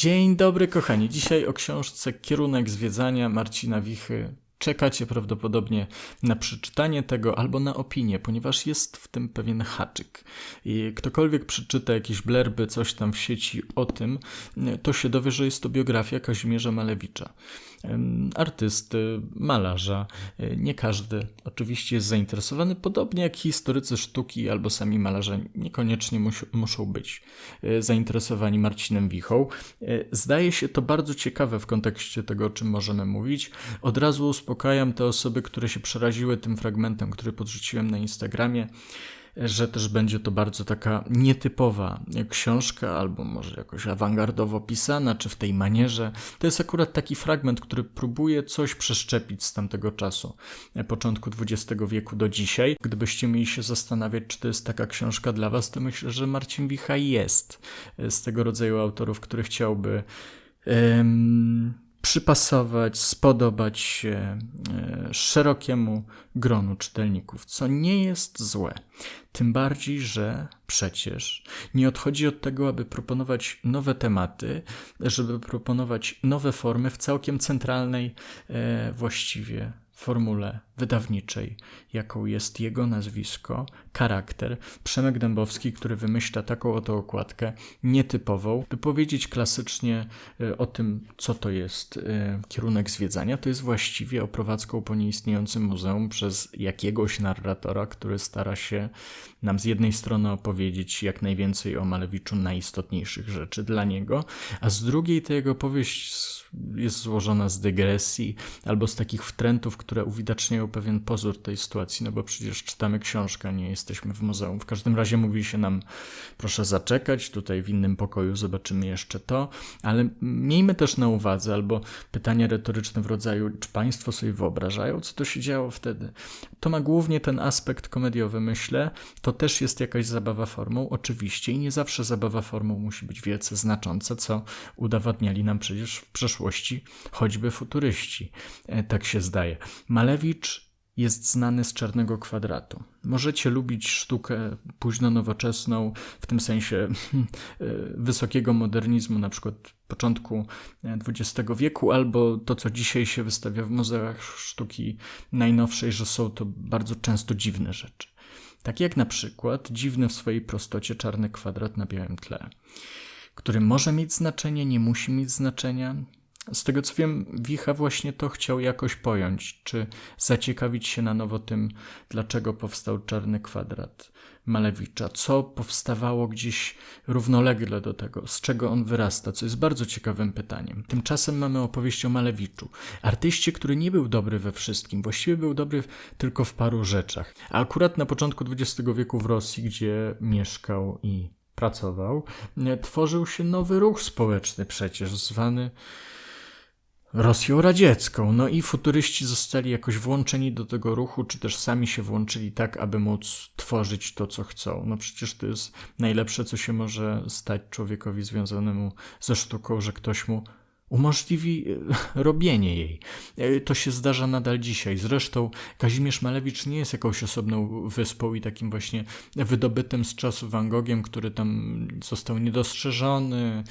Dzień dobry, kochani. Dzisiaj o książce Kierunek zwiedzania Marcina Wichy. Czekacie prawdopodobnie na przeczytanie tego albo na opinię, ponieważ jest w tym pewien haczyk. I ktokolwiek przeczyta jakieś blerby, coś tam w sieci o tym, to się dowie, że jest to biografia Kazimierza Malewicza artysty, malarza. Nie każdy oczywiście jest zainteresowany, podobnie jak historycy sztuki albo sami malarze niekoniecznie mus muszą być e, zainteresowani Marcinem Wichą. E, zdaje się to bardzo ciekawe w kontekście tego, o czym możemy mówić. Od razu uspokajam te osoby, które się przeraziły tym fragmentem, który podrzuciłem na Instagramie że też będzie to bardzo taka nietypowa książka, albo może jakoś awangardowo pisana, czy w tej manierze. To jest akurat taki fragment, który próbuje coś przeszczepić z tamtego czasu, początku XX wieku do dzisiaj. Gdybyście mieli się zastanawiać, czy to jest taka książka dla Was, to myślę, że Marcin Wicha jest z tego rodzaju autorów, który chciałby. Przypasować, spodobać się e, szerokiemu gronu czytelników, co nie jest złe. Tym bardziej, że przecież nie odchodzi od tego, aby proponować nowe tematy, żeby proponować nowe formy w całkiem centralnej e, właściwie formule wydawniczej, jaką jest jego nazwisko, charakter, Przemek Dębowski, który wymyśla taką oto okładkę nietypową, by powiedzieć klasycznie e, o tym, co to jest e, kierunek zwiedzania, to jest właściwie oprowadzką po nieistniejącym muzeum przez jakiegoś narratora, który stara się nam z jednej strony opowiedzieć jak najwięcej o Malewiczu najistotniejszych rzeczy dla niego, a z drugiej ta jego powieść jest złożona z dygresji albo z takich wtrętów, które uwidaczniają pewien pozór tej sytuacji, no bo przecież czytamy książkę, nie jesteśmy w muzeum. W każdym razie mówi się nam, proszę zaczekać, tutaj w innym pokoju zobaczymy jeszcze to, ale miejmy też na uwadze, albo pytania retoryczne w rodzaju, czy Państwo sobie wyobrażają, co to się działo wtedy? To ma głównie ten aspekt komediowy, myślę. To też jest jakaś zabawa formą, oczywiście, i nie zawsze zabawa formą musi być wielce znacząca, co udowadniali nam przecież w przeszłości choćby futuryści. E, tak się zdaje. Malewicz jest znany z czarnego kwadratu. Możecie lubić sztukę późno nowoczesną, w tym sensie wysokiego modernizmu, na przykład początku XX wieku, albo to, co dzisiaj się wystawia w muzeach sztuki najnowszej, że są to bardzo często dziwne rzeczy. Tak jak na przykład dziwny w swojej prostocie czarny kwadrat na białym tle, który może mieć znaczenie, nie musi mieć znaczenia, z tego co wiem, Wicha właśnie to chciał jakoś pojąć, czy zaciekawić się na nowo tym, dlaczego powstał Czarny Kwadrat Malewicza, co powstawało gdzieś równolegle do tego, z czego on wyrasta, co jest bardzo ciekawym pytaniem. Tymczasem mamy opowieść o Malewiczu, artyście, który nie był dobry we wszystkim, właściwie był dobry tylko w paru rzeczach. A akurat na początku XX wieku w Rosji, gdzie mieszkał i pracował, tworzył się nowy ruch społeczny przecież, zwany Rosją radziecką. No i futuryści zostali jakoś włączeni do tego ruchu, czy też sami się włączyli tak, aby móc tworzyć to, co chcą. No przecież to jest najlepsze, co się może stać człowiekowi związanemu ze sztuką, że ktoś mu umożliwi e, robienie jej. E, to się zdarza nadal dzisiaj. Zresztą Kazimierz Malewicz nie jest jakąś osobną wyspą i takim właśnie wydobytym z czasu Van Gogiem, który tam został niedostrzeżony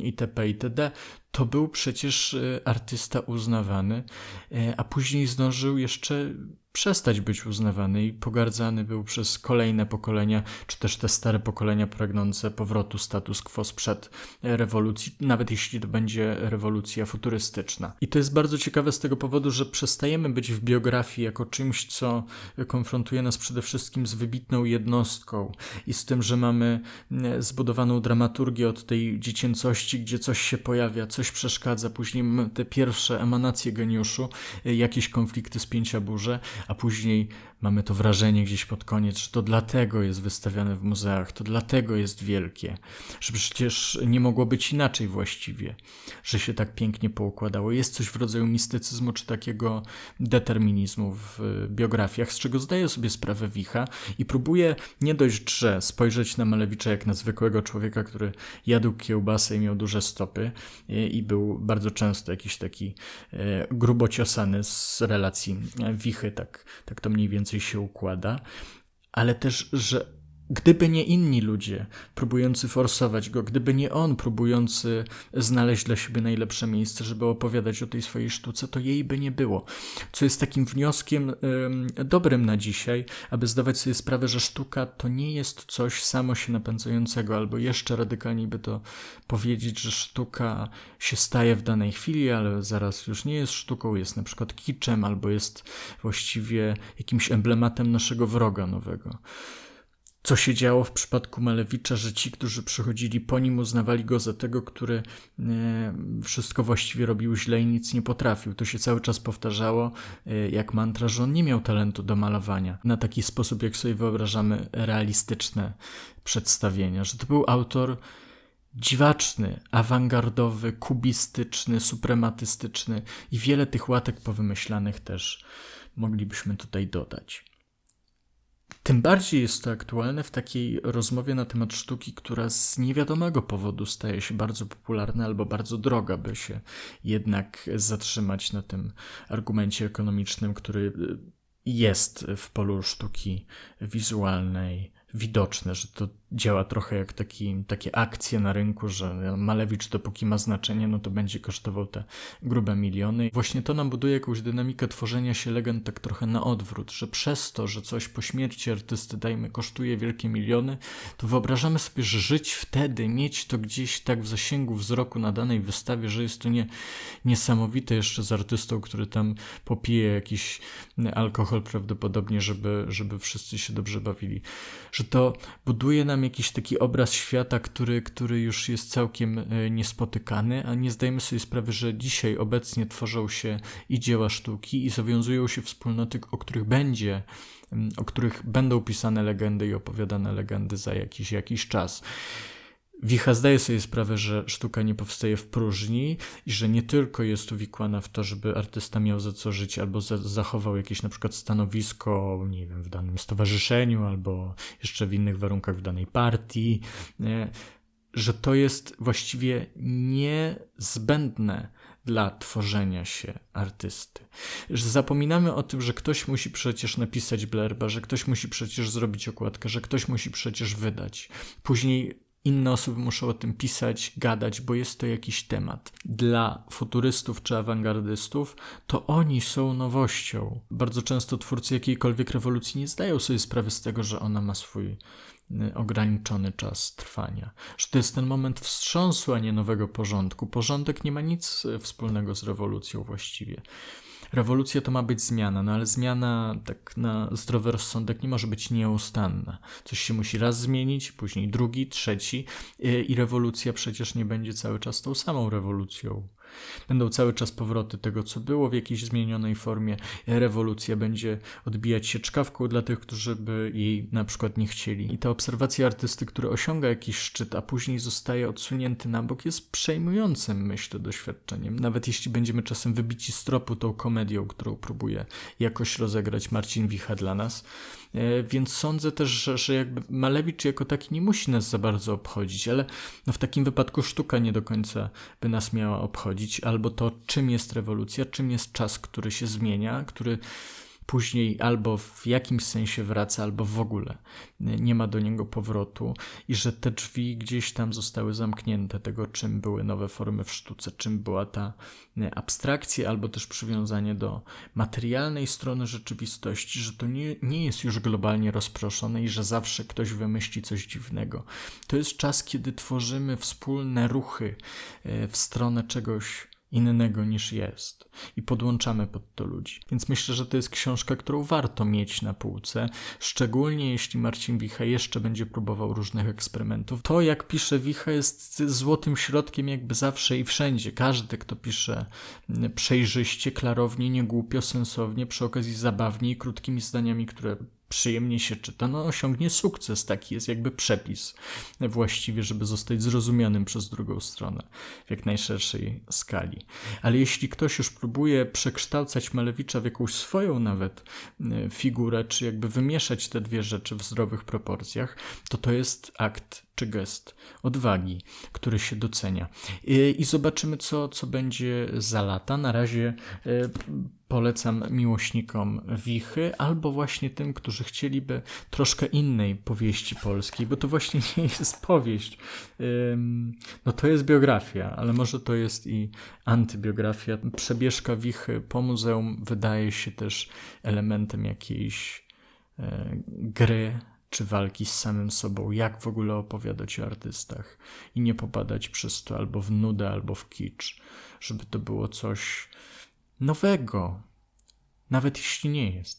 itp. itd to był przecież e, artysta uznawany, e, a później zdążył jeszcze przestać być uznawany i pogardzany był przez kolejne pokolenia, czy też te stare pokolenia pragnące powrotu status quo sprzed rewolucji, nawet jeśli to będzie rewolucja futurystyczna. I to jest bardzo ciekawe z tego powodu, że przestajemy być w biografii jako czymś, co konfrontuje nas przede wszystkim z wybitną jednostką i z tym, że mamy e, zbudowaną dramaturgię od tej dziecięcości, gdzie coś się pojawia, coś przeszkadza, później te pierwsze emanacje geniuszu, e, jakieś konflikty, spięcia burze, a później mamy to wrażenie gdzieś pod koniec, że to dlatego jest wystawiane w muzeach, to dlatego jest wielkie, że przecież nie mogło być inaczej właściwie, że się tak pięknie poukładało. Jest coś w rodzaju mistycyzmu czy takiego determinizmu w biografiach, z czego zdaje sobie sprawę Wicha i próbuje nie dość, że spojrzeć na Malewicza jak na zwykłego człowieka, który jadł kiełbasę i miał duże stopy i był bardzo często jakiś taki e, grubo ciosany z relacji Wichy, tak, tak to mniej więcej więcej się układa, ale też, że Gdyby nie inni ludzie próbujący forsować go, gdyby nie on próbujący znaleźć dla siebie najlepsze miejsce, żeby opowiadać o tej swojej sztuce, to jej by nie było. Co jest takim wnioskiem dobrym na dzisiaj, aby zdawać sobie sprawę, że sztuka to nie jest coś samo się napędzającego, albo jeszcze radykalniej by to powiedzieć, że sztuka się staje w danej chwili, ale zaraz już nie jest sztuką, jest na przykład kiczem, albo jest właściwie jakimś emblematem naszego wroga nowego co się działo w przypadku Malewicza, że ci, którzy przychodzili po nim, uznawali go za tego, który e, wszystko właściwie robił źle i nic nie potrafił. To się cały czas powtarzało e, jak mantra, że on nie miał talentu do malowania na taki sposób, jak sobie wyobrażamy realistyczne przedstawienia, że to był autor dziwaczny, awangardowy, kubistyczny, suprematystyczny i wiele tych łatek powymyślanych też moglibyśmy tutaj dodać. Tym bardziej jest to aktualne w takiej rozmowie na temat sztuki, która z niewiadomego powodu staje się bardzo popularna albo bardzo droga, by się jednak zatrzymać na tym argumencie ekonomicznym, który jest w polu sztuki wizualnej widoczne, że to działa trochę jak taki, takie akcje na rynku, że Malewicz dopóki ma znaczenie, no to będzie kosztował te grube miliony. Właśnie to nam buduje jakąś dynamikę tworzenia się legend tak trochę na odwrót, że przez to, że coś po śmierci artysty, dajmy, kosztuje wielkie miliony, to wyobrażamy sobie, że żyć wtedy, mieć to gdzieś tak w zasięgu wzroku na danej wystawie, że jest to nie, niesamowite jeszcze z artystą, który tam popije jakiś alkohol prawdopodobnie, żeby, żeby wszyscy się dobrze bawili. Że to buduje nam jakiś taki obraz świata, który, który już jest całkiem e, niespotykany, a nie zdajemy sobie sprawy, że dzisiaj obecnie tworzą się i dzieła sztuki i zawiązują się wspólnoty, o których będzie o których będą pisane legendy i opowiadane legendy za jakiś, jakiś czas. Wicha zdaje sobie sprawę, że sztuka nie powstaje w próżni i że nie tylko jest uwikłana w to, żeby artysta miał za co żyć albo za, zachował jakieś na przykład stanowisko, nie wiem, w danym stowarzyszeniu albo jeszcze w innych warunkach w danej partii, nie? że to jest właściwie niezbędne dla tworzenia się artysty. Że zapominamy o tym, że ktoś musi przecież napisać blerba, że ktoś musi przecież zrobić okładkę, że ktoś musi przecież wydać. Później inne osoby muszą o tym pisać, gadać, bo jest to jakiś temat. Dla futurystów czy awangardystów to oni są nowością. Bardzo często twórcy jakiejkolwiek rewolucji nie zdają sobie sprawy z tego, że ona ma swój y, ograniczony czas trwania. Że to jest ten moment wstrząsu, a nie nowego porządku. Porządek nie ma nic y, wspólnego z rewolucją właściwie. Rewolucja to ma być zmiana, no ale zmiana tak na zdrowy rozsądek nie może być nieustanna. Coś się musi raz zmienić, później drugi, trzeci i rewolucja przecież nie będzie cały czas tą samą rewolucją. Będą cały czas powroty tego, co było w jakiejś zmienionej formie. Rewolucja będzie odbijać się czkawką dla tych, którzy by jej na przykład nie chcieli. I ta obserwacja artysty, który osiąga jakiś szczyt, a później zostaje odsunięty na bok, jest przejmującym, myślę, doświadczeniem. Nawet jeśli będziemy czasem wybici z tropu tą komedią, którą próbuje jakoś rozegrać Marcin Wicha dla nas. E, więc sądzę też, że, że jakby Malewicz jako taki nie musi nas za bardzo obchodzić, ale no w takim wypadku sztuka nie do końca by nas miała obchodzić, albo to, czym jest rewolucja, czym jest czas, który się zmienia, który później albo w jakimś sensie wraca, albo w ogóle nie ma do niego powrotu, i że te drzwi gdzieś tam zostały zamknięte tego, czym były nowe formy w sztuce, czym była ta abstrakcja, albo też przywiązanie do materialnej strony rzeczywistości, że to nie, nie jest już globalnie rozproszone i że zawsze ktoś wymyśli coś dziwnego. To jest czas, kiedy tworzymy wspólne ruchy e, w stronę czegoś innego niż jest i podłączamy pod to ludzi. Więc myślę, że to jest książka, którą warto mieć na półce, szczególnie jeśli Marcin Wicha jeszcze będzie próbował różnych eksperymentów. To, jak pisze Wicha, jest złotym środkiem jakby zawsze i wszędzie. Każdy, kto pisze przejrzyście, klarownie, niegłupio, sensownie, przy okazji zabawnie i krótkimi zdaniami, które przyjemnie się czyta, no osiągnie sukces. Taki jest jakby przepis właściwie, żeby zostać zrozumianym przez drugą stronę w jak najszerszej skali. Ale jeśli ktoś już próbuje przekształcać Malewicza w jakąś swoją nawet e, figurę, czy jakby wymieszać te dwie rzeczy w zdrowych proporcjach, to to jest akt czy gest odwagi, który się docenia. I, zobaczymy, co, co będzie za lata. Na razie e, polecam miłośnikom Wichy, albo właśnie tym, którzy chcieliby troszkę innej powieści polskiej, bo to właśnie nie jest powieść. No to jest biografia, ale może to jest i antybiografia. Przebieżka Wichy po muzeum wydaje się też elementem jakiejś e, gry czy walki z samym sobą, jak w ogóle opowiadać o artystach i nie popadać przez to albo w nudę, albo w kicz, żeby to było coś nowego, nawet jeśli nie jest.